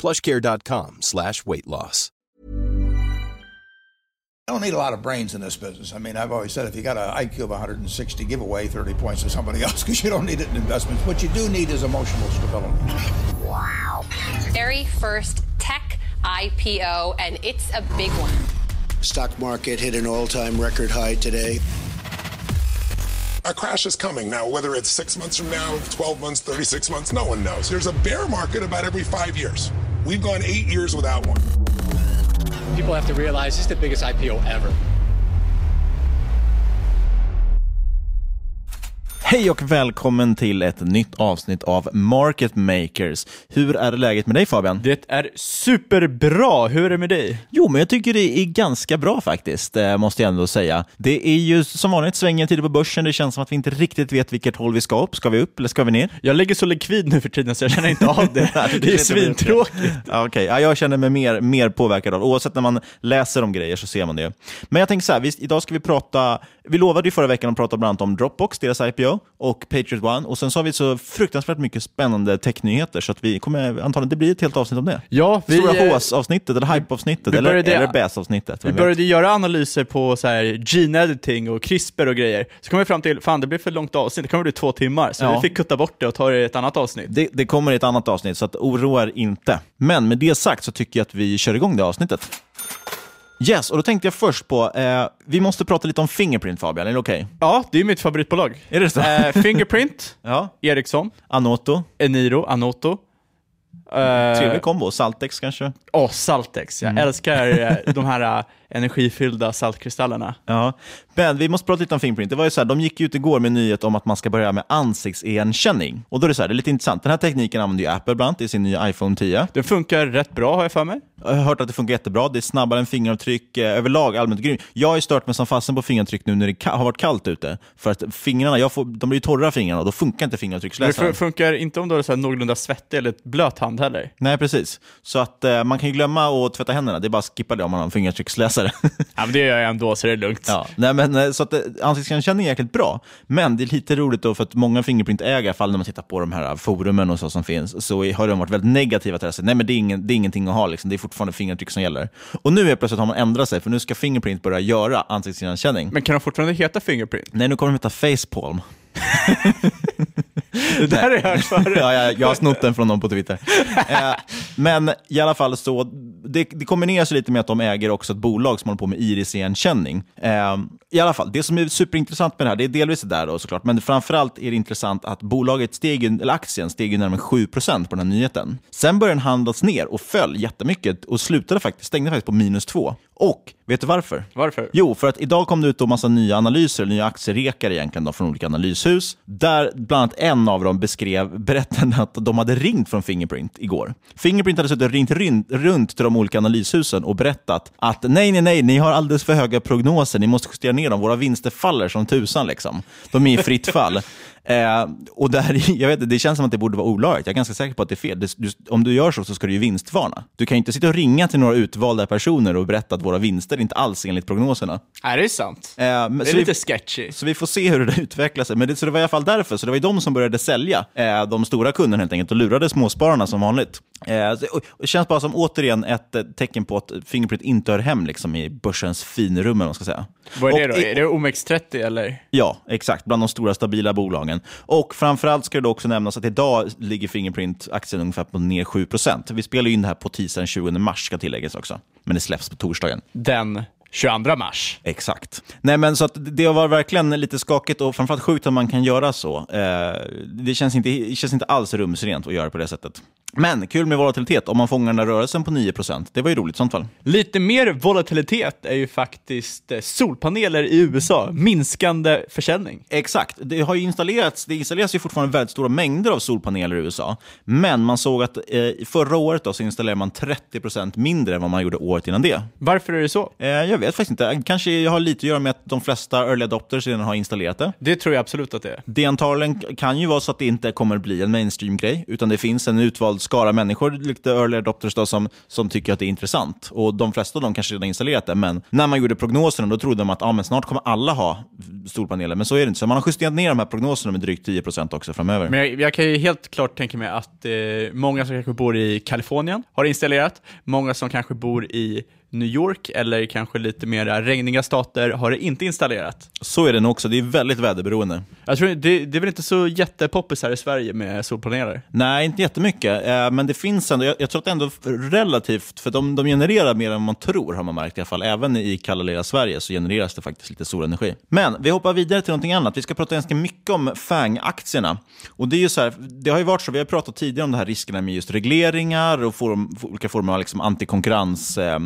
plushcare.com slash weight loss. I don't need a lot of brains in this business. I mean, I've always said if you got an IQ of 160, give away 30 points to somebody else because you don't need it in investments. What you do need is emotional stability. Wow. Very first tech IPO, and it's a big one. Stock market hit an all-time record high today. A crash is coming. Now, whether it's six months from now, 12 months, 36 months, no one knows. There's a bear market about every five years. We've gone eight years without one. People have to realize this is the biggest IPO ever. Hej och välkommen till ett nytt avsnitt av Market Makers. Hur är läget med dig Fabian? Det är superbra. Hur är det med dig? Jo, men jag tycker det är ganska bra faktiskt, eh, måste jag ändå säga. Det är ju som vanligt svänger tider på börsen. Det känns som att vi inte riktigt vet vilket håll vi ska upp. Ska vi upp eller ska vi ner? Jag ligger så likvid nu för tiden så jag känner inte av det. det är svintråkigt. Ja, okay. ja, jag känner mig mer, mer påverkad av Oavsett när man läser om grejer så ser man det. Men jag tänker så här, vi, idag ska vi prata, vi lovade ju förra veckan att prata bland annat om Dropbox, deras IPO och Patriot One. Och sen så har vi så fruktansvärt mycket spännande technyheter så att vi kommer antagligen, det blir ett helt avsnitt om det. Ja, vi, Stora HS-avsnittet eller hype-avsnittet eller, eller BAS-avsnittet. Vi började göra analyser på så här gene editing och CRISPR och grejer. Så kom vi fram till, fan det blir för långt avsnitt, det kommer bli två timmar. Så ja. vi fick kutta bort det och ta det i ett annat avsnitt. Det, det kommer i ett annat avsnitt, så att oroa er inte. Men med det sagt så tycker jag att vi kör igång det avsnittet. Yes, och då tänkte jag först på, eh, vi måste prata lite om Fingerprint Fabian, är det okej? Okay? Ja, det är mitt favoritbolag. Är det så? Eh, Fingerprint, ja. Ericsson, Anoto, Eniro, Anoto. Eh, Trevlig kombo, Saltex kanske? Åh, oh, Saltex. Jag mm. älskar eh, de här eh, energifyllda saltkristallerna. Ja. Men vi måste prata lite om Fingerprint. Det var ju så här, de gick ut igår med nyhet om att man ska börja med ansiktsigenkänning. Och då är det så här, det är lite intressant. Den här tekniken använder ju Apple bland annat i sin nya iPhone 10. Den funkar rätt bra har jag för mig. Jag har hört att det funkar jättebra. Det är snabbare än fingeravtryck. Eh, överlag allmänt grymt. Jag har ju stört mig som fasen på fingeravtryck nu när det har varit kallt ute. För att fingrarna, jag får, de blir ju torra fingrarna och då funkar inte fingeravtrycksläsaren. Det funkar inte om du har så här någorlunda svettig eller blöt hand heller. Nej, precis. Så att eh, man kan ju glömma att tvätta händerna. Det är bara att skippa det om man har en fingeravtrycksläsare. Ja, men det gör jag ändå, så det är lugnt. Ja. Nej, men, eh, så att, eh, ansiktsigenkänning är jäkligt bra. Men det är lite roligt då för att många Fingerprint-ägare, i alla fall när man tittar på de här forumen och så som finns, så har de varit väldigt negativa till det. Nej, men det är, ingen, det är ingenting att ha, liksom. det är fortfarande fingeravtryck som gäller. Och nu är plötsligt har man ändrat sig, för nu ska Fingerprint börja göra ansiktsigenkänning. Men kan de fortfarande heta Fingerprint? Nej, nu kommer de heta Facepalm. det där har jag hört förut. ja, jag, jag har snott den från någon på Twitter. eh, Men i alla fall så, det, det kombineras lite med att de äger också ett bolag som håller på med iris-igenkänning. Eh, I alla fall, det som är superintressant med det här, det är delvis det där då såklart, men framförallt är det intressant att bolaget steg, eller aktien steg närmare 7% på den här nyheten. Sen började den handlas ner och föll jättemycket och slutade faktiskt, stängde faktiskt på minus 2. Och vet du varför? Varför? Jo, för att idag kom det ut en massa nya analyser, nya aktierekare egentligen då, från olika analyshus, där bland annat en av dem beskrev, berättade att de hade ringt från Fingerprint igår. Fingerprint hade suttit och ringt runt till de olika analyshusen och berättat att nej, nej, nej, ni har alldeles för höga prognoser, ni måste justera ner dem, våra vinster faller som tusan. Liksom. De är i fritt fall. Eh, och där, jag vet, det känns som att det borde vara olagligt. Jag är ganska säker på att det är fel. Det, du, om du gör så, så ska du ju vinstvarna. Du kan inte sitta och ringa till några utvalda personer och berätta att våra vinster är inte alls enligt prognoserna. Nej, det är sant. Eh, det är lite vi, sketchy. Så vi får se hur det utvecklar sig. Men det, så det var i alla fall därför. Så det var ju de som började sälja, eh, de stora kunderna helt enkelt, och lurade småspararna som vanligt. Eh, det känns bara som återigen ett eh, tecken på att Fingerprint inte hör hem liksom, i börsens finrum. Man ska säga. Vad är det då? är det OMX30 eller? Ja, exakt. Bland de stora stabila bolagen. Och framförallt ska det också nämnas att idag ligger Fingerprint-aktien ungefär på ner 7% Vi spelar in det här på tisdagen 20 mars, ska tilläggas också. Men det släpps på torsdagen. Den 22 mars. Exakt. Nej, men så att det var verkligen lite skakigt och framförallt sjukt att man kan göra så. Eh, det, känns inte, det känns inte alls rumsrent att göra på det sättet. Men kul med volatilitet om man fångar den här rörelsen på 9% Det var ju roligt i sånt fall. Lite mer volatilitet är ju faktiskt eh, solpaneler i USA, minskande försäljning. Exakt. Det har installerats, det installeras ju fortfarande väldigt stora mängder av solpaneler i USA. Men man såg att eh, förra året då, så installerade man 30% mindre än vad man gjorde året innan det. Varför är det så? Eh, jag vet faktiskt inte. Kanske har lite att göra med att de flesta early adopters redan har installerat det. Det tror jag absolut att det är. Det antagligen kan ju vara så att det inte kommer bli en mainstream-grej, utan det finns en utvald skara människor, lite early adopters, då, som, som tycker att det är intressant. Och De flesta av dem kanske redan installerat det, men när man gjorde prognoserna då trodde de att ah, men snart kommer alla ha solpaneler. Men så är det inte. Så man har justerat ner de här prognoserna med drygt 10% också framöver. Men jag, jag, kan ju helt klart tänka mig att eh, många som kanske bor i Kalifornien har installerat, många som kanske bor i New York eller kanske lite mer regniga stater har det inte installerat. Så är det nog också, det är väldigt väderberoende. Jag tror det, det är väl inte så jättepoppis här i Sverige med solpaneler? Nej, inte jättemycket, eh, men det finns ändå, jag, jag tror att det ändå relativt, för de, de genererar mer än man tror har man märkt i alla fall. Även i kalla lilla Sverige så genereras det faktiskt lite solenergi. Men vi hoppar vidare till någonting annat. Vi ska prata ganska mycket om FANG-aktierna. Och det är ju så här, det har ju varit så, vi har pratat tidigare om de här riskerna med just regleringar och form, olika former av liksom antikonkurrens eh,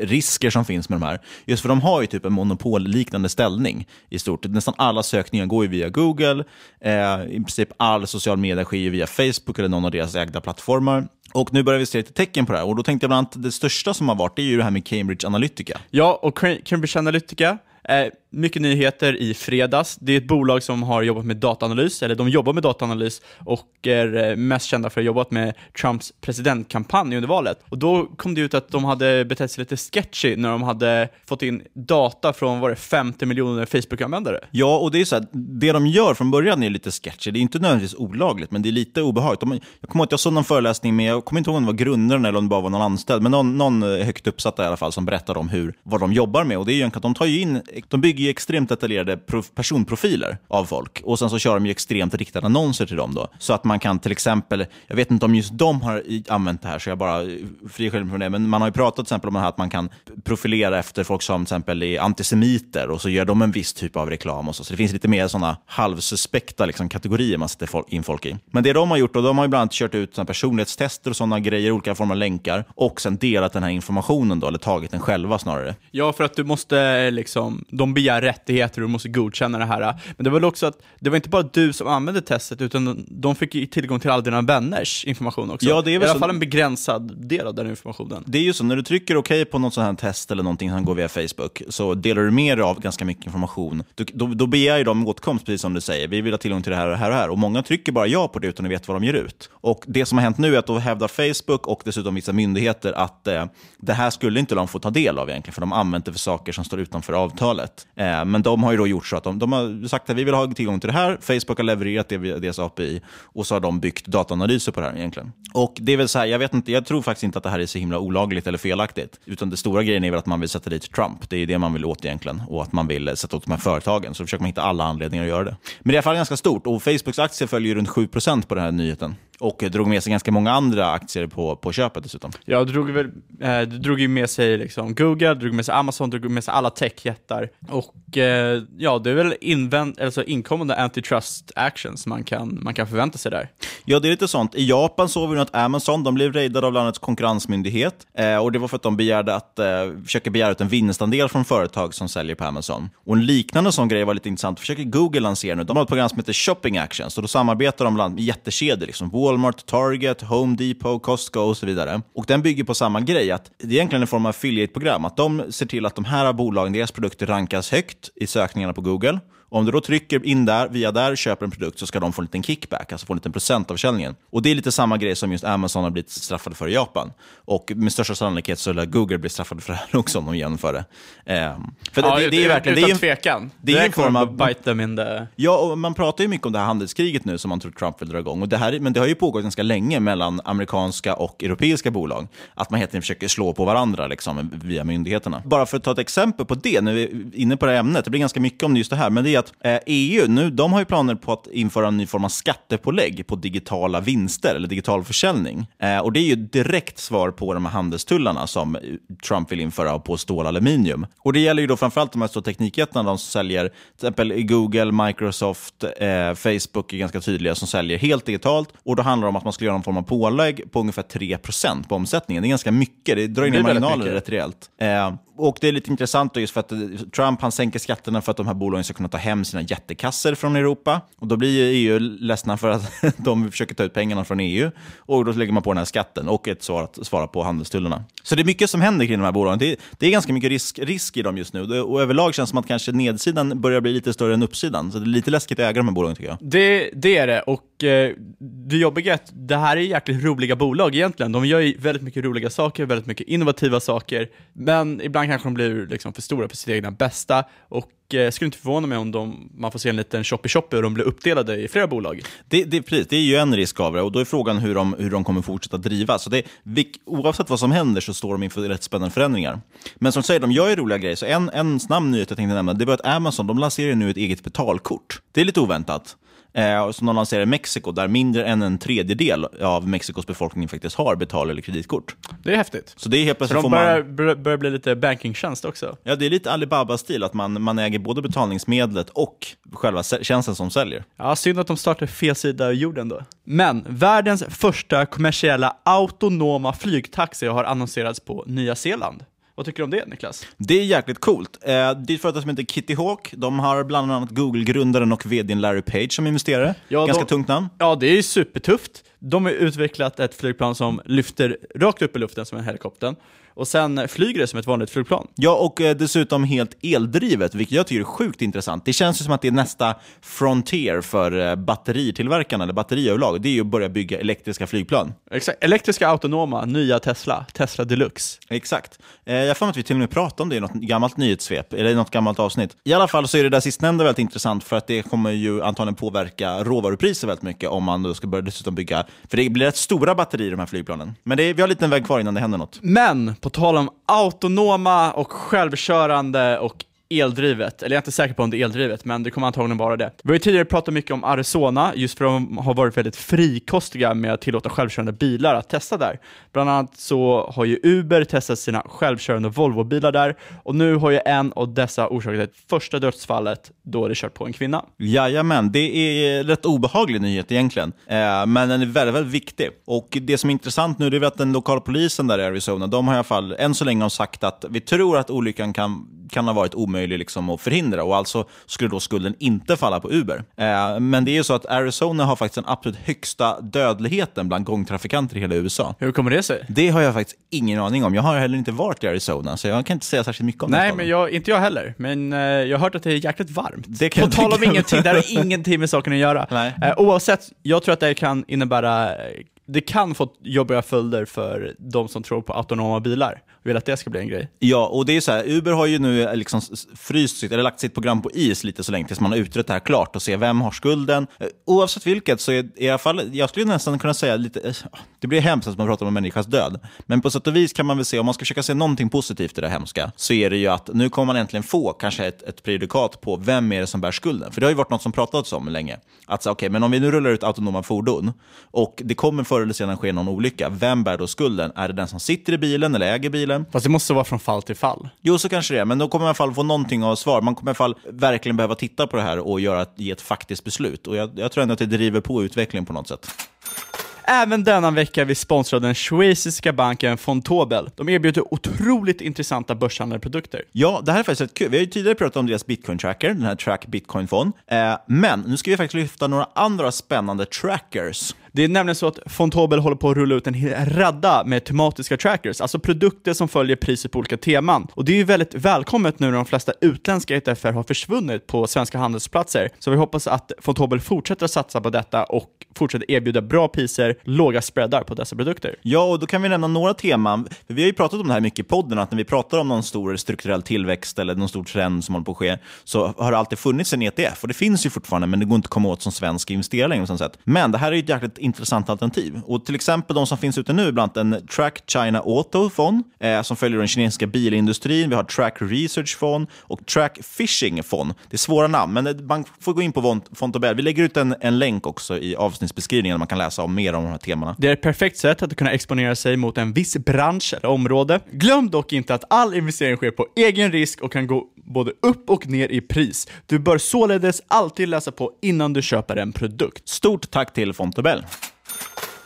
risker som finns med de här. Just för de har ju typ en monopolliknande ställning i stort. Nästan alla sökningar går ju via Google. Eh, I princip all social media sker ju via Facebook eller någon av deras ägda plattformar. Och nu börjar vi se lite tecken på det här. Och då tänkte jag bland annat, det största som har varit, det är ju det här med Cambridge Analytica. Ja, och Cambridge Analytica Eh, mycket nyheter i fredags. Det är ett bolag som har jobbat med dataanalys, eller de jobbar med dataanalys och är eh, mest kända för att ha jobbat med Trumps presidentkampanj under valet. Och då kom det ut att de hade betett sig lite sketchy när de hade fått in data från, var det 50 miljoner Facebook-användare? Ja, och det är så här, det de gör från början är lite sketchy. Det är inte nödvändigtvis olagligt, men det är lite obehagligt. De, jag kommer ihåg att jag såg någon föreläsning med, jag kommer inte ihåg om det var grundaren eller om det bara var någon anställd, men någon, någon eh, högt uppsatta i alla fall som berättade om hur, vad de jobbar med. Och det är ju att de tar ju in de bygger ju extremt detaljerade personprofiler av folk och sen så kör de ju extremt riktade annonser till dem då. Så att man kan till exempel, jag vet inte om just de har använt det här så jag bara eh, friskriver mig från det, men man har ju pratat till exempel om det här att man kan profilera efter folk som till exempel är antisemiter och så gör de en viss typ av reklam och så. Så det finns lite mer sådana halvsuspekta liksom, kategorier man sätter in folk i. Men det de har gjort, och de har ju bland annat kört ut personlighetstester och sådana grejer, olika former av länkar och sen delat den här informationen då, eller tagit den själva snarare. Ja, för att du måste eh, liksom, de begär rättigheter och du måste godkänna det här. Men det var väl också att det var inte bara du som använde testet, utan de fick tillgång till alla dina vänners information också. Ja, det är väl I alla fall en begränsad del av den informationen. Det är ju så, när du trycker OK på något sånt här test eller någonting som går via Facebook, så delar du med dig av ganska mycket information. Du, då, då begär ju de åtkomst, precis som du säger. Vi vill ha tillgång till det här och det här och här. Och många trycker bara ja på det utan att veta vad de ger ut. Och det som har hänt nu är att då hävdar Facebook och dessutom vissa myndigheter att eh, det här skulle inte de få ta del av egentligen, för de använt det för saker som står utanför avtalet. Eh, men de har ju då gjort så att de, de har sagt att vi vill ha tillgång till det här. Facebook har levererat det via deras API och så har de byggt dataanalyser på det här egentligen. Och det är väl så här, jag vet inte, jag tror faktiskt inte att det här är så himla olagligt eller felaktigt. Utan det stora grejen är väl att man vill sätta dit Trump. Det är det man vill åt egentligen. Och att man vill sätta åt de här företagen. Så försöker man hitta alla anledningar att göra det. Men det är i alla fall ganska stort och Facebooks aktie följer runt 7% på den här nyheten. Och drog med sig ganska många andra aktier på, på köpet dessutom. Ja, drog, väl, eh, drog ju med sig liksom Google, drog med sig Amazon, drog med sig alla techjättar. Och eh, ja, det är väl invänd, alltså inkommande antitrust actions man kan, man kan förvänta sig där. Ja, det är lite sånt. I Japan såg vi att Amazon de blev raidade av landets konkurrensmyndighet. Eh, och Det var för att de begärde att, eh, försöker begära ut en vinstandel från företag som säljer på Amazon. Och En liknande sån grej var lite intressant. försöker Google lansera nu. De har ett program som heter Shopping Actions. Och då samarbetar de med jättekedjor. Liksom Walmart, Target, Home Depot, Costco och så vidare. Och Den bygger på samma grej. att Det är egentligen en form av affiliate-program. Att De ser till att de här bolagen, deras produkter rankas högt i sökningarna på Google. Om du då trycker in där, via där, köper en produkt så ska de få en liten kickback, alltså få en liten procent av försäljningen. Och Det är lite samma grej som just Amazon har blivit straffade för i Japan. Och med största sannolikhet så lär Google bli straffade för det här också om de genomför det. Eh, för ja, det, det, är verkligen, utan det är, tvekan. Det är en form av... Bite them in the... Ja, och man pratar ju mycket om det här handelskriget nu som man tror Trump vill dra igång. Och det här, men det har ju pågått ganska länge mellan amerikanska och europeiska bolag. Att man helt enkelt försöker slå på varandra liksom, via myndigheterna. Bara för att ta ett exempel på det, när vi är inne på det här ämnet, det blir ganska mycket om just det här, men det är att eh, EU nu, de har ju planer på att införa en ny form av skattepålägg på digitala vinster eller digital försäljning. Eh, och det är ju direkt svar på de här handelstullarna som Trump vill införa på stål och aluminium. Och det gäller ju då framförallt de här stora teknikjättarna, de som säljer till exempel Google, Microsoft, eh, Facebook är ganska tydliga, som säljer helt digitalt. Och då handlar det om att man ska göra någon form av pålägg på ungefär 3% på omsättningen. Det är ganska mycket, det drar ner marginaler rätt rejält. Eh, och det är lite intressant just för att Trump han sänker skatterna för att de här bolagen ska kunna ta hem sina jättekasser från Europa. Och Då blir EU ledsna för att de försöker ta ut pengarna från EU. Och Då lägger man på den här skatten och ett svar att svara på handelstullarna. Så det är mycket som händer kring de här bolagen. Det, det är ganska mycket risk, risk i dem just nu. Och överlag känns det som att kanske nedsidan börjar bli lite större än uppsidan. Så det är lite läskigt att äga de här bolagen tycker jag. Det, det är det. Och eh, det jobbiga är att det här är jäkligt roliga bolag egentligen. De gör ju väldigt mycket roliga saker, väldigt mycket innovativa saker. Men ibland kanske de blir liksom för stora för sitt egna bästa. Och eh, skulle inte förvåna mig om de, man får se en liten shoppy-shoppy och de blir uppdelade i flera bolag. Det, det, precis, det är ju en risk av det och då är frågan hur de, hur de kommer fortsätta driva. Så det, oavsett vad som händer så står de inför rätt spännande förändringar. Men som du säger, de gör ju roliga grejer. Så en, en snabb nyhet jag tänkte nämna, det var att Amazon de lanserar nu ett eget betalkort. Det är lite oväntat eh, som de lanserar i Mexiko, där mindre än en tredjedel av Mexikos befolkning faktiskt har betal eller kreditkort. Det är häftigt. Så det är helt plötsligt Så de börjar, man... börjar bli lite bankingtjänst också? Ja, det är lite Alibaba-stil, att man, man äger både betalningsmedlet och själva tjänsten som säljer. Ja, synd att de startar fel sida av jorden då. Men världens första kommersiella autonoma flygtaxi har annonserats på Nya Zeeland. Vad tycker du om det, Niklas? Det är jäkligt coolt. Eh, det är ett företag som heter Kitty Hawk. De har bland annat Google-grundaren och vdn Larry Page som investerare. Ja, Ganska de, tungt namn. Ja, det är supertufft. De har utvecklat ett flygplan som lyfter rakt upp i luften som en helikopter och sen flyger det som ett vanligt flygplan. Ja, och eh, dessutom helt eldrivet, vilket jag tycker är sjukt intressant. Det känns ju som att det är nästa frontier för eh, batteritillverkarna, eller batteriöverlag. Det är ju att börja bygga elektriska flygplan. Exakt. Elektriska autonoma, nya Tesla, Tesla Deluxe. Exakt. Eh, jag har att vi till och med pratade om det i något gammalt nyhetssvep, eller i något gammalt avsnitt. I alla fall så är det där sistnämnda väldigt intressant, för att det kommer ju antagligen påverka råvarupriser väldigt mycket om man då ska börja dessutom bygga, för det blir rätt stora batterier i de här flygplanen. Men det är, vi har en väg kvar innan det händer något. Men, på tal om autonoma och självkörande och eldrivet, eller jag är inte säker på om det är eldrivet, men det kommer antagligen vara det. Vi har ju tidigare pratat mycket om Arizona, just för att de har varit väldigt frikostiga med att tillåta självkörande bilar att testa där. Bland annat så har ju Uber testat sina självkörande Volvo-bilar där, och nu har ju en av dessa orsakat det första dödsfallet då det kört på en kvinna. Jajamän, det är rätt obehaglig nyhet egentligen, eh, men den är väldigt, väldigt viktig. Och det som är intressant nu är att den lokala polisen där i Arizona, de har i alla fall än så länge sagt att vi tror att olyckan kan, kan ha varit omöjlig omöjlig liksom att förhindra och alltså skulle då skulden inte falla på Uber. Eh, men det är ju så att Arizona har faktiskt den absolut högsta dödligheten bland gångtrafikanter i hela USA. Hur kommer det sig? Det har jag faktiskt ingen aning om. Jag har heller inte varit i Arizona, så jag kan inte säga särskilt mycket om Nej, det. men jag, inte jag heller. Men eh, jag har hört att det är jäkligt varmt. Det kan På tal om ingenting, det har ingenting med saken att göra. Nej. Eh, oavsett, jag tror att det kan innebära det kan få jobbiga följder för de som tror på autonoma bilar vill att det ska bli en grej. Ja, och det är så här, Uber har ju nu eh, liksom fryst sitt, eller lagt sitt program på is lite så länge tills man har utrett det här klart och se vem har skulden. Eh, oavsett vilket så är i alla fall, jag skulle nästan kunna säga lite, eh, Det blir hemskt att man pratar om en människas död. Men på sätt och vis kan man väl se, om man ska försöka se någonting positivt i det hemska, så är det ju att nu kommer man äntligen få kanske ett, ett prejudikat på vem är det som bär skulden. För det har ju varit något som pratats om länge. Att säga, okay, men om vi nu rullar ut autonoma fordon och det kommer förr eller senare ske någon olycka, vem bär då skulden? Är det den som sitter i bilen eller äger bilen? Fast det måste vara från fall till fall. Jo, så kanske det är, men då kommer man i alla fall få någonting av svar. Man kommer i alla fall verkligen behöva titta på det här och göra, ge ett faktiskt beslut. Och jag, jag tror ändå att det driver på utvecklingen på något sätt. Även denna vecka är vi sponsrade den schweiziska banken Fontobel. De erbjuder otroligt intressanta börshandlade produkter. Ja, det här är faktiskt rätt kul. Vi har ju tidigare pratat om deras bitcoin-tracker, den här Track Bitcoin-fond. Eh, men nu ska vi faktiskt lyfta några andra spännande trackers. Det är nämligen så att Fontobel håller på att rulla ut en hel radda med tematiska trackers, alltså produkter som följer priset på olika teman. Och det är ju väldigt välkommet nu när de flesta utländska ETFer har försvunnit på svenska handelsplatser. Så vi hoppas att Fontobel fortsätter att satsa på detta och fortsätter erbjuda bra priser, låga spreadar på dessa produkter. Ja, och då kan vi nämna några teman. Vi har ju pratat om det här mycket i podden, att när vi pratar om någon stor strukturell tillväxt eller någon stor trend som håller på att ske, så har det alltid funnits en ETF. Och det finns ju fortfarande, men det går inte att komma åt som svensk investerare längre. På sätt. Men det här är ju ett jäkligt intressant alternativ. Och till exempel de som finns ute nu, bland annat en Track China Auto Fond, eh, som följer den kinesiska bilindustrin. Vi har Track Research Fond och Track Fishing Fond. Det är svåra namn, men man får gå in på Fontobel. Vi lägger ut en, en länk också i avsnittsbeskrivningen där man kan läsa om mer om de här temana. Det är ett perfekt sätt att kunna exponera sig mot en viss bransch eller område. Glöm dock inte att all investering sker på egen risk och kan gå både upp och ner i pris. Du bör således alltid läsa på innan du köper en produkt. Stort tack till Fontobel.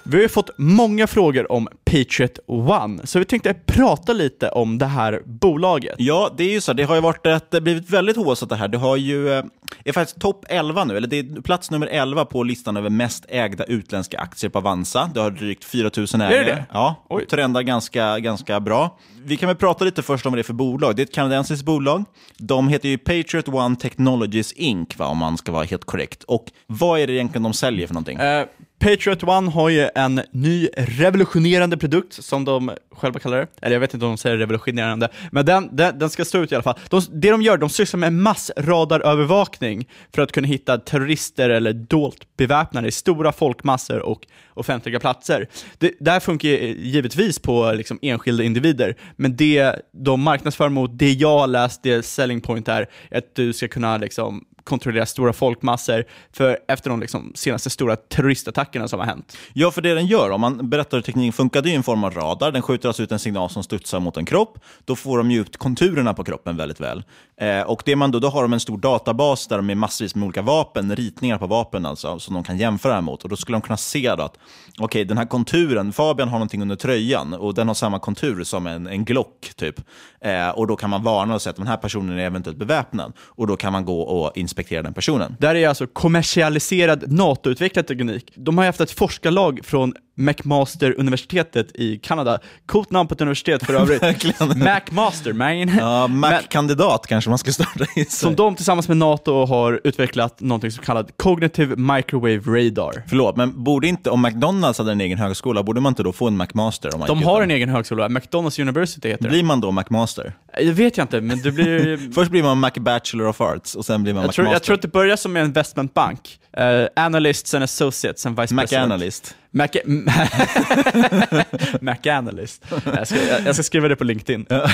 Vi har ju fått många frågor om Patriot One, så vi tänkte prata lite om det här bolaget. Ja, det är ju så. Det har ju varit ett, blivit väldigt håsat det här. Det har ju, eh, är faktiskt topp 11 nu, eller det är plats nummer 11 på listan över mest ägda utländska aktier på Avanza. Det har drygt 4 000 ägare. Är det det? Ja, och trendar ganska, ganska bra. Vi kan väl prata lite först om vad det är för bolag. Det är ett kanadensiskt bolag. De heter ju Patriot One Technologies Inc, va, om man ska vara helt korrekt. Och vad är det egentligen de säljer för någonting? Uh, Patriot One har ju en ny revolutionerande produkt, som de själva kallar det. Eller jag vet inte om de säger revolutionerande, men den, den, den ska stå ut i alla fall. De, det de gör, de sysslar med massradarövervakning för att kunna hitta terrorister eller dolt beväpnade i stora folkmassor och offentliga platser. Det, det här funkar eh, givetvis på liksom enskilda individer, men det de marknadsför mot, det jag har läst, det selling point är, att du ska kunna liksom kontrollera stora folkmassor för efter de liksom senaste stora terroristattackerna som har hänt. Ja, för det den gör, om man berättar hur tekniken funkar, det är en form av radar. Den skjuter alltså ut en signal som studsar mot en kropp. Då får de ju ut konturerna på kroppen väldigt väl. Eh, och det man då, då har de en stor databas där de är massvis med olika vapen, ritningar på vapen alltså, som de kan jämföra mot. Och då skulle de kunna se då att okej, okay, den här konturen, Fabian har någonting under tröjan och den har samma kontur som en, en Glock typ. Eh, och då kan man varna och säga att den här personen är eventuellt beväpnad. Och då kan man gå och inspektera den personen. Det här är alltså kommersialiserad NATO-utvecklad teknik. De har haft ett forskarlag från McMaster-universitetet i Kanada. Coolt namn på ett universitet för övrigt. McMaster, man. Ja, Mac-kandidat kanske man ska starta i sig. Som de tillsammans med NATO har utvecklat något som kallas Cognitive Microwave Radar. Förlåt, men borde inte, om McDonalds hade en egen högskola, borde man inte då få en McMaster? Om de har en egen högskola, McDonalds University heter det. Blir man då McMaster? Det vet jag inte, men du blir... Först blir man McBachelor of Arts och sen blir man jag McMaster. Tror, jag tror att det börjar som en investmentbank. Uh, analysts and associates and vice president. Mac-analyst. Mac, Mac-analyst. Jag ska, jag ska skriva det på LinkedIn. ja,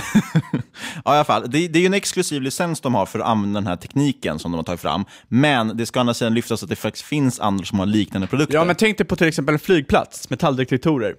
i alla fall. Det, det är ju en exklusiv licens de har för att använda den här tekniken som de har tagit fram. Men det ska å andra sidan lyftas att det faktiskt finns andra som har liknande produkter. Ja, men tänk dig på till exempel en flygplats, metalldetektorer.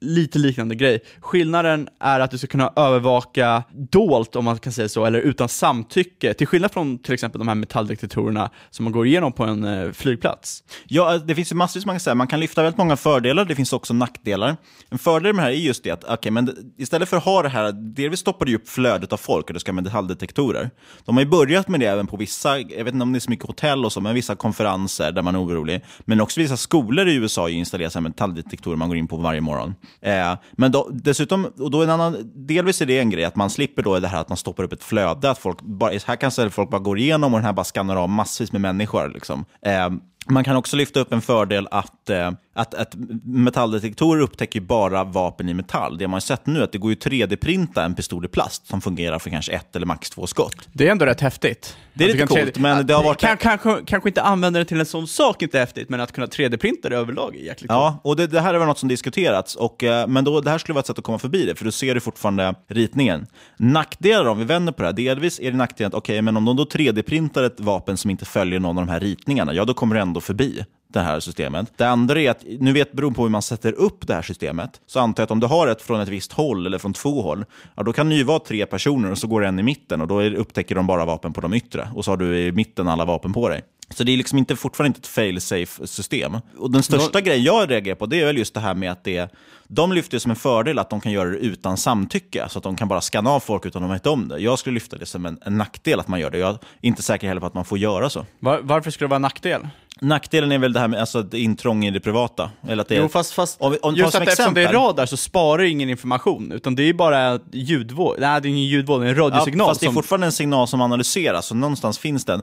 Lite liknande grej. Skillnaden är att du ska kunna övervaka dolt, om man kan säga så, eller utan samtycke. Till skillnad från till exempel de här metalldetektorerna som man går igenom på en eh, flygplats. Ja, det finns ju massvis man kan säga. Man kan lyfta väldigt många fördelar, det finns också nackdelar. En fördel med det här är just det att okay, men istället för att ha det här, delvis stoppar det upp flödet av folk och det ska med metalldetektorer. De har ju börjat med det även på vissa, jag vet inte om det är så mycket hotell och så, men vissa konferenser där man är orolig. Men också vissa skolor i USA installerar metalldetektorer man går in på varje morgon. Eh, men då, dessutom, och då en annan, delvis är det en grej, att man slipper då det här att man stoppar upp ett flöde, att folk bara, här kan folk bara gå igenom och den här bara skannar av massvis med människor. Liksom. Eh, man kan också lyfta upp en fördel att eh, att, att metalldetektorer upptäcker bara vapen i metall. Det man har sett nu är att det går ju 3D-printa en pistol i plast som fungerar för kanske ett eller max två skott. Det är ändå rätt häftigt. Det är Att lite coolt, men det har varit... Kan, kanske, kanske inte använda det till en sån sak inte häftigt, men att kunna 3D-printa det överlag är jäkligt coolt. Ja, och det, det här är väl något som diskuterats, och, eh, men då, det här skulle vara ett sätt att komma förbi det, för då ser du fortfarande ritningen. Nackdelar om vi vänder på det här, delvis är det nackdelen att okej, men om de då 3D-printar ett vapen som inte följer någon av de här ritningarna, ja då kommer du ändå förbi det här systemet. Det andra är att, nu vet beroende på hur man sätter upp det här systemet, så antar jag att om du har ett från ett visst håll eller från två håll, ja, då kan det ju vara tre personer och så går det en i mitten och då upptäcker de bara vapen på de yttre och så har du i mitten alla vapen på dig. Så det är liksom inte, fortfarande inte ett fail-safe system. Och den största grejen jag reagerar på det är väl just det här med att det, de lyfter det som en fördel att de kan göra det utan samtycke, så att de kan bara skanna av folk utan att de vet om det. Jag skulle lyfta det som en, en nackdel att man gör det. Jag är inte säker heller på att man får göra så. Var, varför skulle det vara en nackdel? Nackdelen är väl det här med alltså, intrång i det privata. Eller att det är, Jo, fast, fast om, om, just som att eftersom det är radar så sparar det ingen information, utan det är bara ljudvåg. Nej, det är ingen ljudvåg, det är en radiosignal. Ja, fast det är som... fortfarande en signal som analyseras, så någonstans finns den.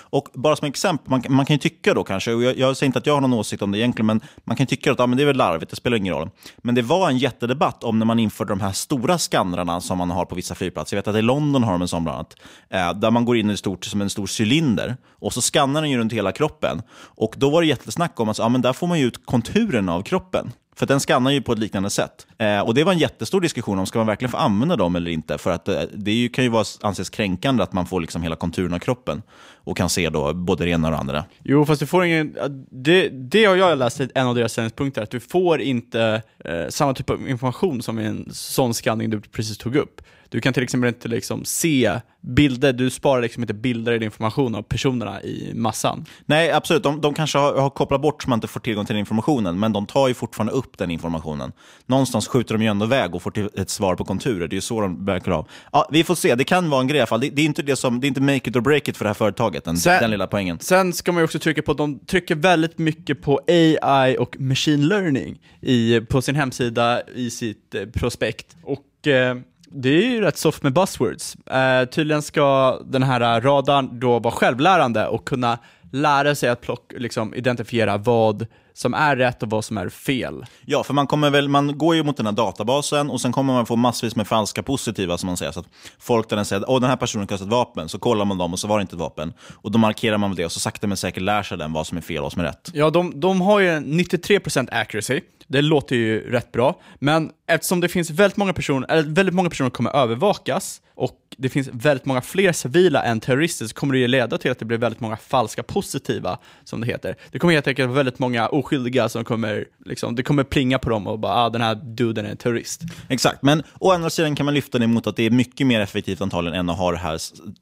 Och bara som exempel, man, man kan ju tycka då kanske, och jag, jag säger inte att jag har någon åsikt om det egentligen, men man kan tycka att ah, men det är väl larvigt, det spelar ingen roll. Men det var en jättedebatt om när man införde de här stora skannrarna som man har på vissa flygplatser. Jag vet att i London har de en sån bland annat, eh, där man går in i stort, som en stor cylinder och så skannar den ju runt hela kroppen. Och då var det jättesnack om att ah, men där får man ju ut konturen av kroppen. För den skannar ju på ett liknande sätt. Eh, och Det var en jättestor diskussion om ska man verkligen få använda dem eller inte. För att eh, Det ju, kan ju vara, anses kränkande att man får liksom hela konturen av kroppen och kan se då både det ena och det andra. Jo, fast du får ingen, det, det har jag läst i en av deras sändningspunkter, att du får inte eh, samma typ av information som i en sån skanning du precis tog upp. Du kan till exempel inte liksom se bilder, du sparar liksom inte bilder eller information av personerna i massan. Nej, absolut. De, de kanske har, har kopplat bort så man inte får tillgång till informationen, men de tar ju fortfarande upp den informationen. Någonstans skjuter de ju ändå iväg och får till ett svar på konturer. Det är ju så de verkar av. Ja, vi får se, det kan vara en grej i alla fall. Det, det, är inte det som, det är inte make it or break it för det här företaget, den, Sen- den lilla poängen. Sen ska man ju också trycka på att de trycker väldigt mycket på AI och machine learning i, på sin hemsida i sitt eh, prospekt. Och eh, det är ju rätt soft med buzzwords. Eh, tydligen ska den här radarn då vara självlärande och kunna lära sig att plock, liksom, identifiera vad som är rätt och vad som är fel. Ja, för man, kommer väl, man går ju mot den här databasen och sen kommer man få massvis med falska positiva, som man säger. Så att folk där den säger att den här personen kastar ett vapen, så kollar man dem och så var det inte ett vapen. Och då markerar man väl det och så sakta men säkert lär sig den vad som är fel och vad som är rätt. Ja, de, de har ju en 93% accuracy. Det låter ju rätt bra, men eftersom det finns väldigt många personer, eller väldigt många personer kommer övervakas och det finns väldigt många fler civila än terrorister så kommer det ju leda till att det blir väldigt många falska positiva, som det heter. Det kommer helt enkelt vara väldigt många oskyldiga som kommer, liksom, det kommer plinga på dem och bara ah, den här duden är en terrorist. Exakt, men å andra sidan kan man lyfta det mot att det är mycket mer effektivt antagligen än att ha det här,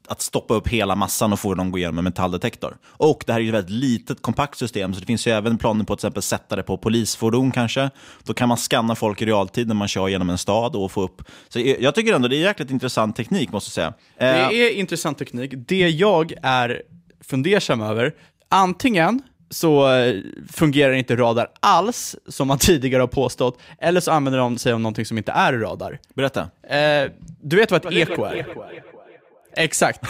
att stoppa upp hela massan och få dem att gå igenom en metalldetektor. Och det här är ju ett väldigt litet, kompakt system, så det finns ju även planer på att till exempel sätta det på polisfordon kanske. Då kan man scanna folk i realtid när man kör genom en stad och få upp... Så jag tycker ändå det är jäkligt intressant teknik, måste jag säga. Eh, Det är intressant teknik. Det jag är fundersam över, antingen så eh, fungerar inte radar alls, som man tidigare har påstått, eller så använder de sig av någonting som inte är radar. Berätta. Eh, du vet vad ett eko är? Exakt.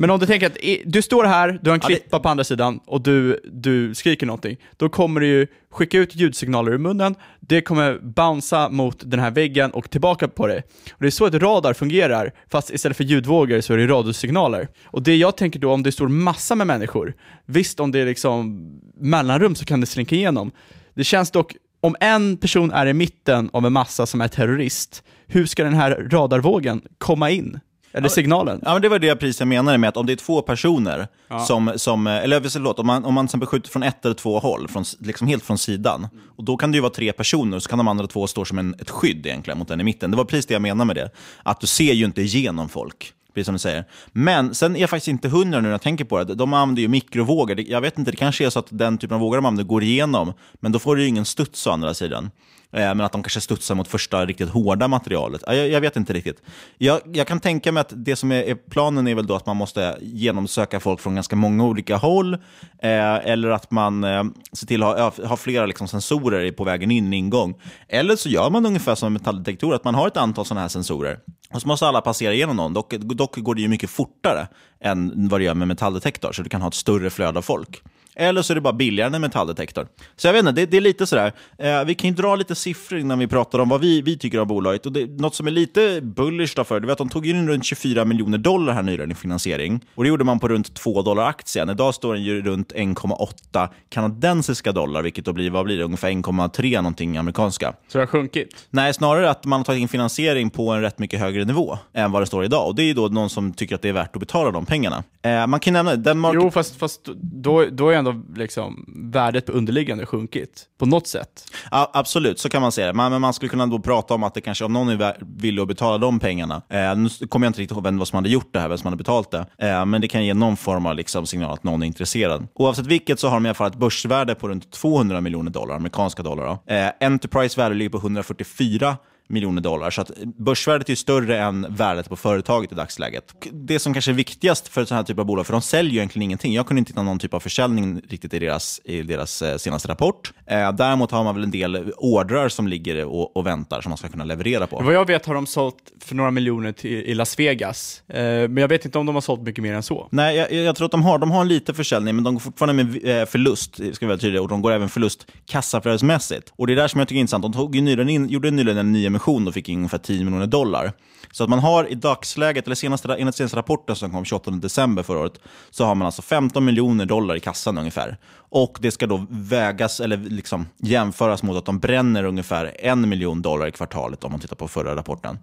Men om du tänker att du står här, du har en klippa på andra sidan och du, du skriker någonting. Då kommer du ju skicka ut ljudsignaler ur munnen, det kommer bouncea mot den här väggen och tillbaka på dig. Och det är så ett radar fungerar, fast istället för ljudvågor så är det radiosignaler. Och det jag tänker då, om det står massa med människor, visst om det är liksom mellanrum så kan det slinka igenom. Det känns dock, om en person är i mitten av en massa som är terrorist, hur ska den här radarvågen komma in? Eller signalen? Ja, men det var det precis jag menade med att om det är två personer Ja. som, som eller förlåt, om man, om man till exempel skjuter från ett eller två håll, från, liksom helt från sidan, och då kan det ju vara tre personer, så kan de andra två stå som en, ett skydd egentligen mot den i mitten. Det var precis det jag menade med det, att du ser ju inte igenom folk. Precis som du säger. Men sen är jag faktiskt inte hundra nu när jag tänker på det. De använder ju mikrovågor. Jag vet inte, det kanske är så att den typen av vågor de använder går igenom, men då får du ju ingen studs å andra sidan. Eh, Men att de kanske studsar mot första riktigt hårda materialet. Jag, jag vet inte riktigt. Jag, jag kan tänka mig att det som är, är planen är väl då att man måste genomsöka folk från ganska många olika håll. Eh, eller att man eh, ser till att ha, ha flera liksom, sensorer på vägen in, ingång. Eller så gör man ungefär som en metalldetektor, att man har ett antal sådana här sensorer. Och så måste alla passera igenom någon. Dock, dock går det ju mycket fortare än vad det gör med metalldetektor, så du kan ha ett större flöde av folk. Eller så är det bara billigare än en metalldetektor. Så jag vet inte, det, det är lite sådär. Eh, vi kan ju dra lite siffror innan vi pratar om vad vi, vi tycker om bolaget. Och det, något som är lite bullish då för det är att de tog in runt 24 miljoner dollar här nyligen i finansiering. Och det gjorde man på runt 2 dollar aktien. Idag står den ju runt 1,8 kanadensiska dollar, vilket då blir, vad blir det, ungefär 1,3 någonting amerikanska. Så det har sjunkit? Nej, snarare att man har tagit in finansiering på en rätt mycket högre nivå än vad det står idag. Och det är då någon som tycker att det är värt att betala de pengarna. Eh, man kan nämna den market... Jo, fast, fast då, då är ändå liksom värdet på underliggande sjunkit, på något sätt. Ja, absolut, så kan man säga det. Man, men man skulle kunna då prata om att det kanske, om någon är villig att betala de pengarna, eh, nu kommer jag inte riktigt ihåg vem som hade gjort det här, vem som hade betalt det, eh, men det kan ge någon form av liksom, signal att någon är intresserad. Oavsett vilket så har de i alla fall ett börsvärde på runt 200 miljoner dollar, amerikanska dollar. Då. Eh, Enterprise värde ligger på 144 miljoner dollar. Så att börsvärdet är större än värdet på företaget i dagsläget. Det som kanske är viktigast för sånt här typ av bolag, för de säljer ju egentligen ingenting. Jag kunde inte hitta någon typ av försäljning riktigt i deras, i deras eh, senaste rapport. Eh, däremot har man väl en del ordrar som ligger och, och väntar som man ska kunna leverera på. Vad jag vet har de sålt för några miljoner till, i Las Vegas, eh, men jag vet inte om de har sålt mycket mer än så. Nej, jag, jag tror att de har, de har en liten försäljning, men de går fortfarande med förlust, ska vi vara tydliga, och de går även förlust kassaflödesmässigt. Och det är där som jag tycker är intressant. De tog nyligen in, gjorde nyligen en ny emission och fick in ungefär 10 miljoner dollar. Så att man har i dagsläget, eller senaste, enligt senaste rapporten som kom 28 december förra året, så har man alltså 15 miljoner dollar i kassan ungefär. Och det ska då vägas, eller liksom jämföras mot att de bränner ungefär en miljon dollar i kvartalet om man tittar på förra rapporten.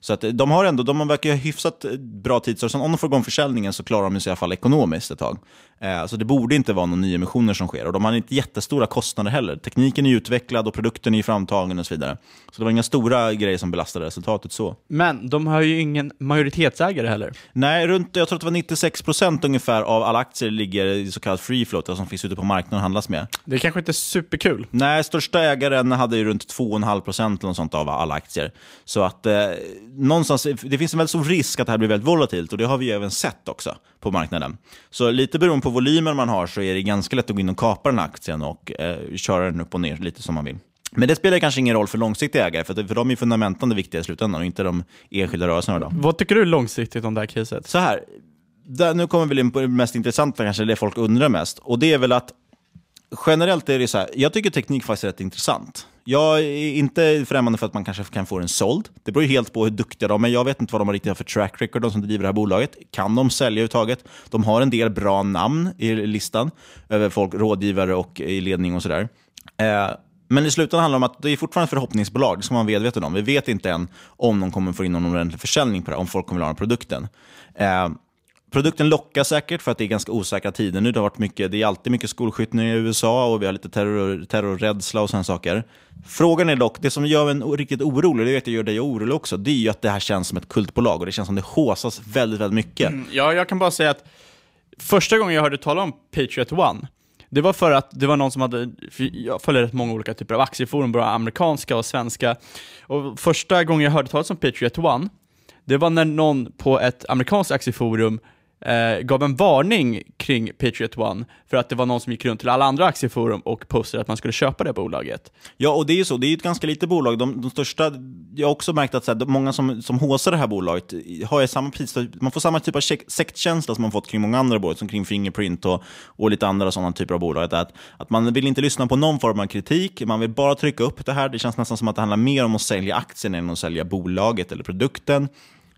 Så att eh, de har ändå, de verkar ha hyfsat eh, bra tid, om de får igång försäljningen så klarar de sig i alla fall ekonomiskt ett tag. Eh, Så det borde inte vara några nyemissioner som sker. Och de har inte jättestora kostnader heller. Tekniken är utvecklad och produkten är framtagen och så vidare. Så det var inga stora andra grejer som belastar resultatet så. Men de har ju ingen majoritetsägare heller. Nej, runt, jag tror att det var 96 procent ungefär av alla aktier ligger i så kallad free float, alltså som finns ute på marknaden och handlas med. Det är kanske inte superkul. Nej, största ägaren hade ju runt 2,5 procent eller sånt av alla aktier. Så att eh, någonstans, det finns en väldigt stor risk att det här blir väldigt volatilt och det har vi även sett också på marknaden. Så lite beroende på volymen man har så är det ganska lätt att gå in och kapa den här aktien och eh, köra den upp och ner lite som man vill. Men det spelar kanske ingen roll för långsiktiga ägare, för, för de är fundamenten det viktiga i slutändan och inte de enskilda rörelserna. Då. Vad tycker du långsiktigt om det här caset? Så här, där, nu kommer vi in på det mest intressanta, kanske det folk undrar mest. Och det är väl att generellt är det så här, jag tycker teknik faktiskt är rätt intressant. Jag är inte främmande för att man kanske kan få den såld. Det beror ju helt på hur duktiga de är. Jag vet inte vad de riktigt har för track record, de som driver det här bolaget. Kan de sälja överhuvudtaget? De har en del bra namn i listan över folk, rådgivare och i ledning och sådär. Eh, men i slutändan handlar det om att det är fortfarande ett förhoppningsbolag, det ska man vara medveten om. Vi vet inte än om de kommer få in någon ordentlig försäljning på det, om folk kommer vilja ha produkten. Eh, Produkten lockar säkert för att det är ganska osäkra tider nu. Det har varit mycket, det är alltid mycket skolskjutningar i USA och vi har lite terror, terrorrädsla och sådana saker. Frågan är dock, det som gör en riktigt orolig, det vet jag gör dig orolig också, det är ju att det här känns som ett kultbolag och det känns som det håsas väldigt, väldigt mycket. Mm, ja, jag kan bara säga att första gången jag hörde tala om Patriot One, det var för att det var någon som hade, jag följer rätt många olika typer av aktieforum, både amerikanska och svenska. Och första gången jag hörde talas om Patriot One, det var när någon på ett amerikanskt aktieforum eh, gav en varning kring Patriot One för att det var någon som gick runt till alla andra aktieforum och postade att man skulle köpa det bolaget. Ja, och det är ju så. Det är ett ganska litet bolag. De, de största, jag har också märkt att så här, många som, som håsar det här bolaget har samma pris. Man får samma typ av sektkänsla som man fått kring många andra bolag, som kring Fingerprint och, och lite andra sådana typer av bolag. Att, att man vill inte lyssna på någon form av kritik, man vill bara trycka upp det här. Det känns nästan som att det handlar mer om att sälja aktien än att sälja bolaget eller produkten.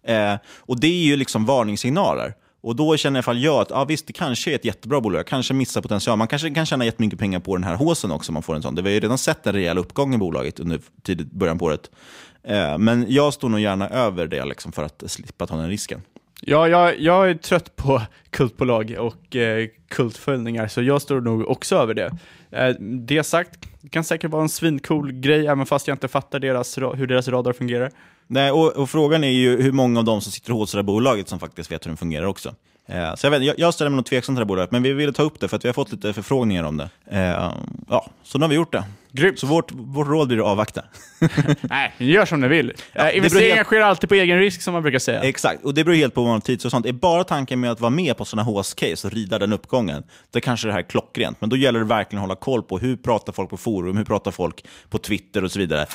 Eh, och det är ju liksom varningssignaler. Och då känner i alla fall jag att ja, visst, det kanske är ett jättebra bolag. Jag kanske missar potential. Man kanske kan tjäna jättemycket pengar på den här håsen också. Man får en sån. Det vi har ju redan sett en rejäl uppgång i bolaget under tidigt början på året. Eh, men jag står nog gärna över det liksom, för att slippa ta den risken. Ja, jag, jag är trött på kultbolag och eh, kultföljningar, så jag står nog också över det. Eh, det sagt, det kan säkert vara en svincool grej, även fast jag inte fattar deras, hur deras radar fungerar. Nej, och, och, frågan är ju hur många av dem som sitter hos det här bolaget som faktiskt vet hur den fungerar också. Eh, så jag, vet, jag, jag ställer mig nog tveksam till det här bolaget, men vi ville ta upp det för att vi har fått lite förfrågningar om det. Eh, ja, så nu har vi gjort det. Grymt. Så vårt, vårt råd blir att avvakta. Nej, gör som ni vill. Ja, eh, investeringar helt... sker alltid på egen risk, som man brukar säga. Exakt, och det beror helt på vad man har tid och sånt. Är bara tanken med att vara med på sådana HS-case och rida den uppgången, då kanske det här är klockrent. Men då gäller det verkligen att hålla koll på hur pratar folk på forum, hur pratar folk på Twitter och så vidare.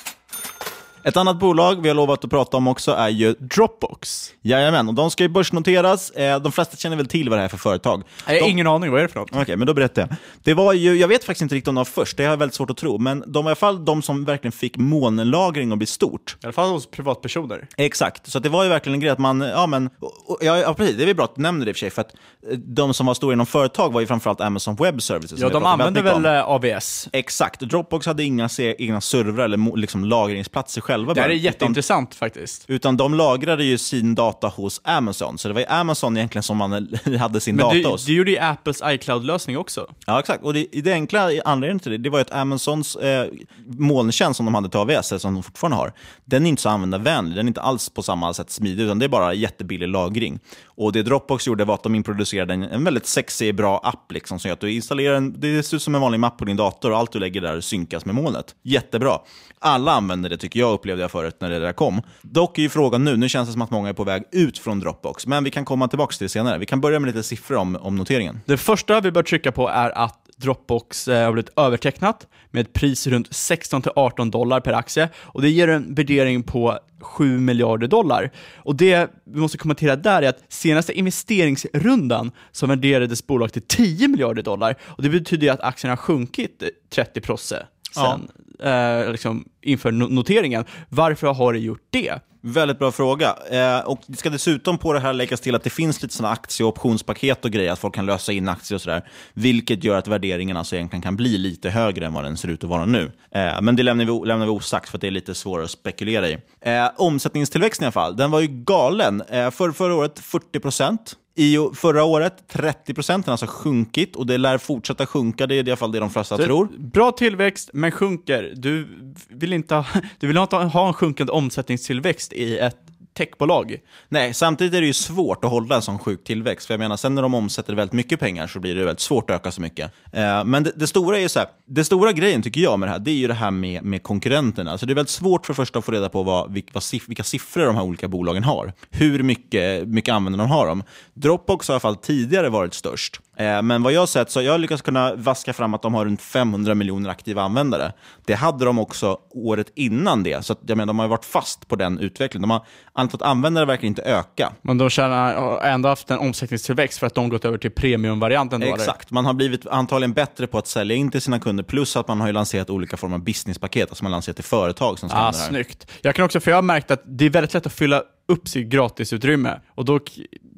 Ett annat bolag vi har lovat att prata om också är ju Dropbox. Jajamän, och de ska ju börsnoteras. Eh, de flesta känner väl till vad det är för företag? Jag har ingen aning, vad är det för något? Okej, okay, men då berättar jag. Det var ju, jag vet faktiskt inte riktigt om de var först, det har jag väldigt svårt att tro, men de var i alla fall de som verkligen fick månlagring att bli stort. I alla fall hos privatpersoner. Exakt, så det var ju verkligen en grej att man, ja men, och, ja, ja precis, det är väl bra att du nämner det i och för sig, för att eh, de som var stora inom företag var ju framförallt Amazon Web Services. Ja, de använde väl om. Eh, AVS? Exakt, Dropbox hade inga egna servrar eller liksom lagringsplatser själva. Det här är jätteintressant intressant faktiskt. Utan de lagrade ju sin data hos Amazon, så det var ju Amazon egentligen som man hade sin Men data du, hos. du gjorde ju Apples iCloud-lösning också. Ja, exakt. Och det, det enkla anledningen till det, det var ju att Amazons eh, molntjänst som de hade till AWS, som de fortfarande har, den är inte så användarvänlig. Den är inte alls på samma sätt smidig, utan det är bara jättebillig lagring. Och det Dropbox gjorde var att de introducerade en, en väldigt sexig, bra app liksom, som gör att du installerar en, det ser ut som en vanlig mapp på din dator och allt du lägger där synkas med molnet. Jättebra. Alla använder det tycker jag, upplevde jag förut när det där kom. Dock är ju frågan nu, nu känns det som att många är på väg ut från Dropbox, men vi kan komma tillbaka till det senare. Vi kan börja med lite siffror om, om noteringen. Det första vi bör trycka på är att Dropbox eh, har blivit övertecknat med ett pris runt 16-18 dollar per aktie och det ger en värdering på 7 miljarder dollar. Och det vi måste kommentera där är att senaste investeringsrundan så värderades bolaget till 10 miljarder dollar och det betyder att aktien har sjunkit eh, 30 procent sen ja. eh, liksom inför noteringen. Varför har det gjort det? Väldigt bra fråga. Eh, och Det ska dessutom på det här läggas till att det finns lite såna aktie och optionspaket och grejer, att folk kan lösa in aktier och sådär. Vilket gör att värderingen alltså egentligen kan bli lite högre än vad den ser ut att vara nu. Eh, men det lämnar vi, lämnar vi osagt för att det är lite svårare att spekulera i. Eh, omsättningstillväxten i alla fall, den var ju galen. Eh, för, förra året 40 procent. I förra året 30 procent, den har alltså sjunkit och det lär fortsätta sjunka, det är i alla fall det de flesta Så, tror. Bra tillväxt, men sjunker. Du vill inte ha, du vill inte ha en sjunkande omsättningstillväxt i ett techbolag. Nej, samtidigt är det ju svårt att hålla en sån sjuk tillväxt. För jag menar, sen när de omsätter väldigt mycket pengar så blir det väldigt svårt att öka så mycket. Eh, men det, det, stora är ju så här, det stora grejen tycker jag med det här, det är ju det här med, med konkurrenterna. Alltså det är väldigt svårt för första att få reda på vad, vilka, vilka siffror de här olika bolagen har. Hur mycket, mycket användare de har dem. Dropbox har i alla fall tidigare varit störst. Eh, men vad jag har sett så har jag lyckats kunna vaska fram att de har runt 500 miljoner aktiva användare. Det hade de också året innan det, så jag menar, de har varit fast på den utvecklingen. De har, antalet användare verkar inte öka. Men de har ändå haft en omsättningstillväxt för att de gått över till premiumvarianten? Exakt, man har blivit antagligen bättre på att sälja in till sina kunder, plus att man har lanserat olika former av businesspaket, alltså man har lanserat till företag som ska ah, Snyggt. Jag kan också, för jag har märkt att det är väldigt lätt att fylla upp sitt gratisutrymme. Och då,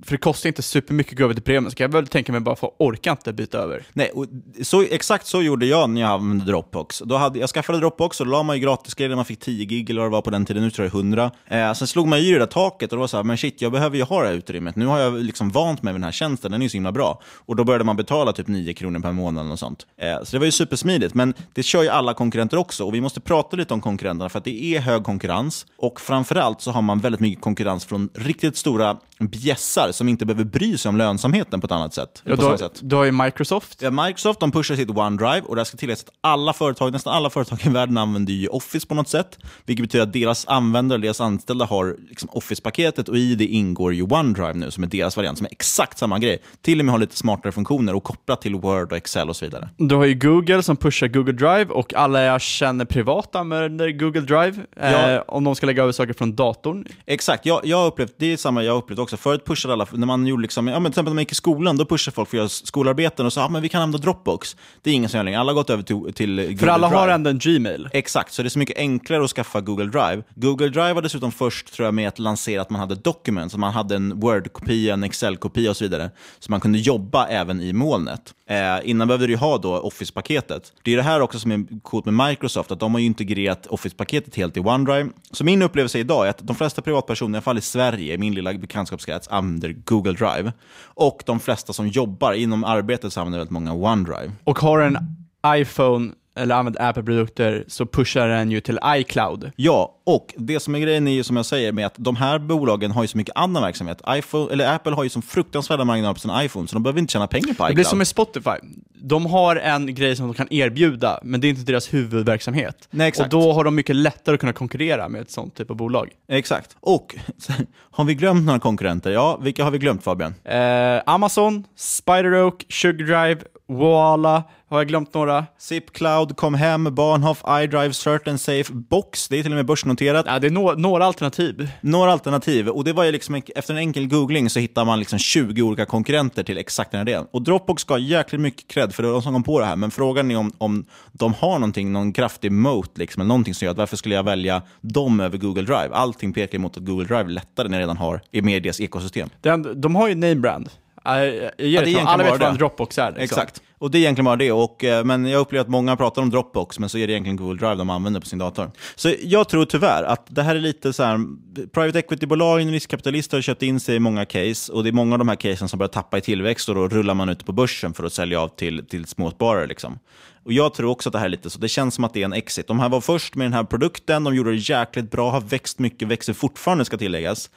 för det kostar inte supermycket att gå över till premium, så kan jag väl tänka mig bara få orka inte byta över. Nej, och så, exakt så gjorde jag när jag använde Dropbox. Då hade, jag skaffade Dropbox och då la man ju gratisgrejer, man fick 10 gig eller vad det var på den tiden, nu tror jag det är 100. Eh, sen slog man i det där taket och då var så här, men shit, jag behöver ju ha det här utrymmet. Nu har jag liksom vant mig vid den här tjänsten, den är ju så himla bra. Och då började man betala typ 9 kronor per månad och sånt. Eh, så det var ju supersmidigt, men det kör ju alla konkurrenter också. Och vi måste prata lite om konkurrenterna, för att det är hög konkurrens. Och framförallt så har man väldigt mycket konkurrens från riktigt stora bjässar som inte behöver bry sig om lönsamheten på ett annat sätt. Ja, då, sätt. då har ju Microsoft. Ja, Microsoft de pushar sitt OneDrive och det ska tilläggas att alla företag, nästan alla företag i världen använder ju Office på något sätt. Vilket betyder att deras användare, deras anställda har liksom Office-paketet och i det ingår ju OneDrive nu som är deras variant som är exakt samma grej. Till och med har lite smartare funktioner och kopplat till Word och Excel och så vidare. Du har ju Google som pushar Google Drive och alla jag känner privat använder Google Drive ja. eh, om de ska lägga över saker från datorn. Exakt, jag, jag upplevt, det är samma jag upplevt också. Förut pushade alla, när man gjorde liksom, ja, men till exempel när man gick i skolan, då pushade folk för att göra skolarbeten och sa att ah, vi kan använda Dropbox. Det är ingen som gör längre, alla har gått över till, till Google För alla Drive. har ändå en Gmail. Exakt, så det är så mycket enklare att skaffa Google Drive. Google Drive var dessutom först tror jag, med att lansera att man hade Documents, att man hade en Word-kopia, en Excel-kopia och så vidare. Så man kunde jobba även i molnet. Eh, innan behövde du ha då Office-paketet. Det är det här också som är coolt med Microsoft, att de har integrerat Office-paketet helt i OneDrive. Så min upplevelse idag är att de flesta privatpersoner, i alla fall i Sverige, i min lilla bekantskapskrets, använder Google Drive. Och de flesta som jobbar inom arbetet så använder väldigt många OneDrive. Och har en iPhone eller använder Apple-produkter så pushar den ju till iCloud. Ja, och det som är grejen är ju som jag säger med att de här bolagen har ju så mycket annan verksamhet. iPhone, eller Apple har ju så fruktansvärda marginaler på sin iPhone så de behöver inte tjäna pengar på iCloud. Det blir som med Spotify. De har en grej som de kan erbjuda, men det är inte deras huvudverksamhet. Nej, exakt. Och då har de mycket lättare att kunna konkurrera med ett sånt typ av bolag. Exakt. Och har vi glömt några konkurrenter? Ja, vilka har vi glömt Fabian? Eh, Amazon, SpiderOak, SugarDrive, Voila, har jag glömt några? Zipcloud, Comhem, Bahnhof, iDrive, Certain Safe, Box, det är till och med börsnoterat. Ja, det är no några alternativ. Några alternativ, och det var ju liksom, efter en enkel googling så hittar man liksom 20 olika konkurrenter till exakt den här idén. Och Dropbox ska ha jäkligt mycket cred, för det var de som kom på det här, men frågan är om, om de har någonting, någon kraftig moat, liksom, eller någonting som gör att varför skulle jag välja dem över Google Drive? Allting pekar mot att Google Drive lättare när jag redan har, är med i deras ekosystem. Den, de har ju namebrand. Jag ger ja, det alla vet vad en Dropbox är. Liksom. Exakt. Och det är egentligen bara det. Och, eh, men jag upplever att många pratar om Dropbox, men så är det egentligen Google Drive de använder på sin dator. Så jag tror tyvärr att det här är lite så här, private equity-bolagen, riskkapitalister har köpt in sig i många case och det är många av de här casen som börjar tappa i tillväxt och då rullar man ut på börsen för att sälja av till, till småsparare. Liksom. Och Jag tror också att det här är lite så. Det känns som att det är en exit. De här var först med den här produkten, de gjorde det jäkligt bra, har växt mycket, växer fortfarande ska tilläggas.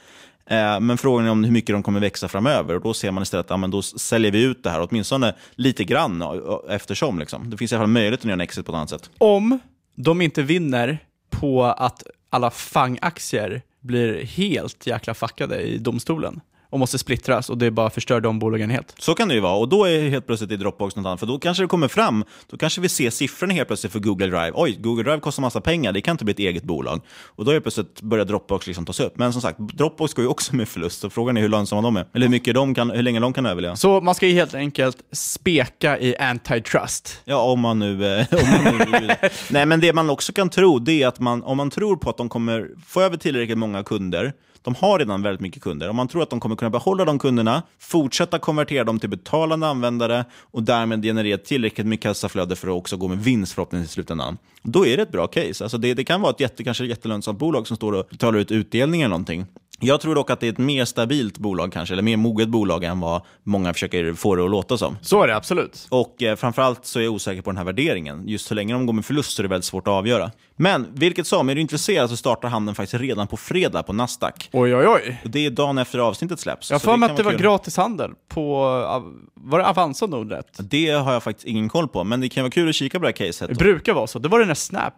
Eh, men frågan är om hur mycket de kommer växa framöver. Och då ser man istället att ja, då säljer vi ut det här, åtminstone lite grann eftersom. Liksom. Det finns i alla fall möjlighet att göra en exit på ett annat sätt. Om de inte vinner på att alla FANG-aktier blir helt jäkla fuckade i domstolen och måste splittras och det bara förstör de bolagen helt. Så kan det ju vara och då är helt plötsligt i Dropbox något annat, för då kanske det kommer fram, då kanske vi ser siffrorna helt plötsligt för Google Drive. Oj, Google Drive kostar massa pengar, det kan inte bli ett eget bolag. Och då är plötsligt börjar Dropbox liksom tas upp. Men som sagt, Dropbox går ju också med förlust, så frågan är hur lönsamma de är. Eller hur, mycket de kan, hur länge de kan överleva. Så man ska ju helt enkelt speka i antitrust? Ja, om man nu... Eh, om man nu Nej, men det man också kan tro, det är att man, om man tror på att de kommer få över tillräckligt många kunder, de har redan väldigt mycket kunder. Om man tror att de kommer kunna behålla de kunderna, fortsätta konvertera dem till betalande användare och därmed generera tillräckligt mycket kassaflöde för att också gå med vinst förhoppningsvis i slutändan, då är det ett bra case. Alltså det, det kan vara ett jätte, kanske jättelönsamt bolag som står och betalar ut utdelning eller någonting. Jag tror dock att det är ett mer stabilt bolag kanske, eller mer moget bolag än vad många försöker få det att låta som. Så är det absolut. Och eh, framförallt så är jag osäker på den här värderingen. Just så länge de går med förlust så är det väldigt svårt att avgöra. Men vilket som, är du intresserad så startar handeln faktiskt redan på fredag på Nasdaq. Oj, oj, oj. Och det är dagen efter avsnittet släpps. Jag har för mig att det var kul. gratishandel på, av- var det Avanza Nordnet? Det har jag faktiskt ingen koll på, men det kan vara kul att kika på det här caset. Det brukar vara så. Det var den där Snap,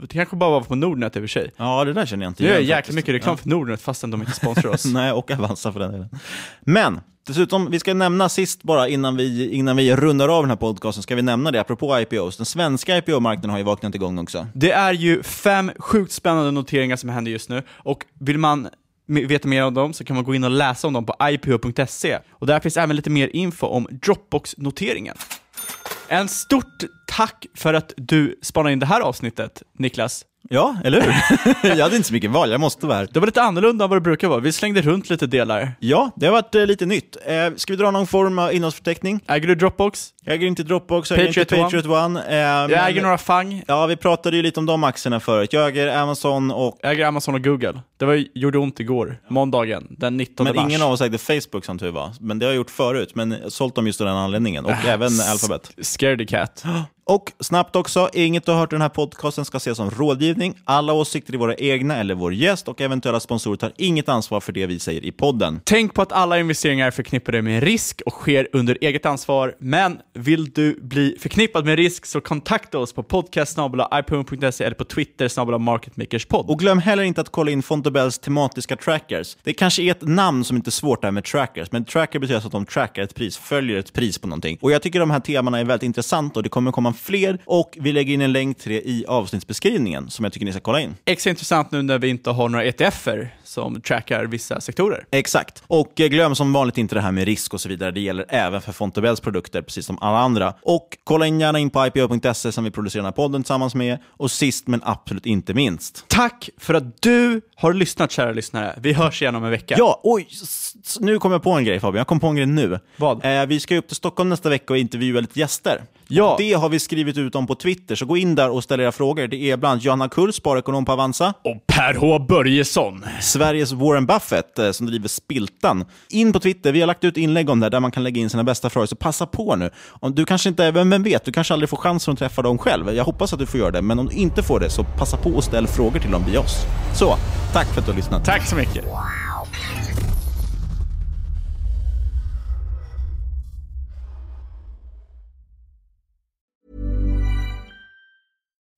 det kanske bara var på Nordnet i och för sig. Ja, det där känner jag inte Det gör igen jäkligt mycket reklam Ja. för Nordnet fastän de inte sponsrar oss. Nej, och Avanza för den delen. Men dessutom, vi ska nämna sist bara innan vi, innan vi rundar av den här podcasten, ska vi nämna det apropå IPOs. Den svenska IPO-marknaden har ju vaknat igång också. Det är ju fem sjukt spännande noteringar som händer just nu och vill man veta mer om dem så kan man gå in och läsa om dem på ipo.se. Och där finns även lite mer info om Dropbox-noteringen. En stort tack för att du spanade in det här avsnittet, Niklas. Ja, eller hur? jag hade inte så mycket val, jag måste vara här. Det var lite annorlunda än vad det brukar vara. Vi slängde runt lite delar. Ja, det har varit eh, lite nytt. Eh, ska vi dra någon form av innehållsförteckning? Äger du Dropbox? Jag äger inte Dropbox, jag äger inte Patriot One? Patriot One. Eh, Jag men- äger några FANG. Ja, vi pratade ju lite om de aktierna förut. Jag äger Amazon och... Jag äger Amazon och Google. Det var, gjorde ont igår, måndagen, den 19 Men mars. ingen av oss ägde Facebook som tur var. Men det har jag gjort förut, men sålt dem just av den anledningen. Och Äh, även Alphabet. Scaredy cat. Och snabbt också, inget du har hört i den här podcasten ska ses som rådgivning. Alla åsikter är våra egna eller vår gäst och eventuella sponsorer tar inget ansvar för det vi säger i podden. Tänk på att alla investeringar är förknippade med risk och sker under eget ansvar, men vill du bli förknippad med risk så kontakta oss på podcast.ipo.se eller på Twitter marketmakerspod. Och glöm heller inte att kolla in Fontobells tematiska trackers. Det kanske är ett namn som inte är svårt där med trackers, men tracker betyder alltså att de trackar ett pris, följer ett pris på någonting. Och jag tycker de här temana är väldigt intressanta och det kommer komma fler och vi lägger in en länk till det i avsnittsbeskrivningen som jag tycker ni ska kolla in. Extra intressant nu när vi inte har några ETFer som trackar vissa sektorer. Exakt. Och eh, glöm som vanligt inte det här med risk och så vidare. Det gäller även för Fontobells produkter, precis som alla andra. Och kolla in gärna in på ipo.se som vi producerar den här podden tillsammans med. Och sist men absolut inte minst. Tack för att du har lyssnat kära lyssnare. Vi hörs igen om en vecka. Ja, oj, nu kom jag på en grej Fabian. Jag kom på en grej nu. Vad? Eh, vi ska upp till Stockholm nästa vecka och intervjua lite gäster. Ja. Det har vi skrivit ut om på Twitter, så gå in där och ställ era frågor. Det är bland annat Johanna Kull, sparekonom på Avanza. Och Per H Börjesson. Sveriges Warren Buffett eh, som driver Spiltan. In på Twitter, vi har lagt ut inlägg om det där man kan lägga in sina bästa frågor, så passa på nu. Om du kanske inte, vem, vem vet, du kanske aldrig får chansen att träffa dem själv. Jag hoppas att du får göra det, men om du inte får det så passa på och ställ frågor till dem via oss. Så, tack för att du har lyssnat. Tack så mycket.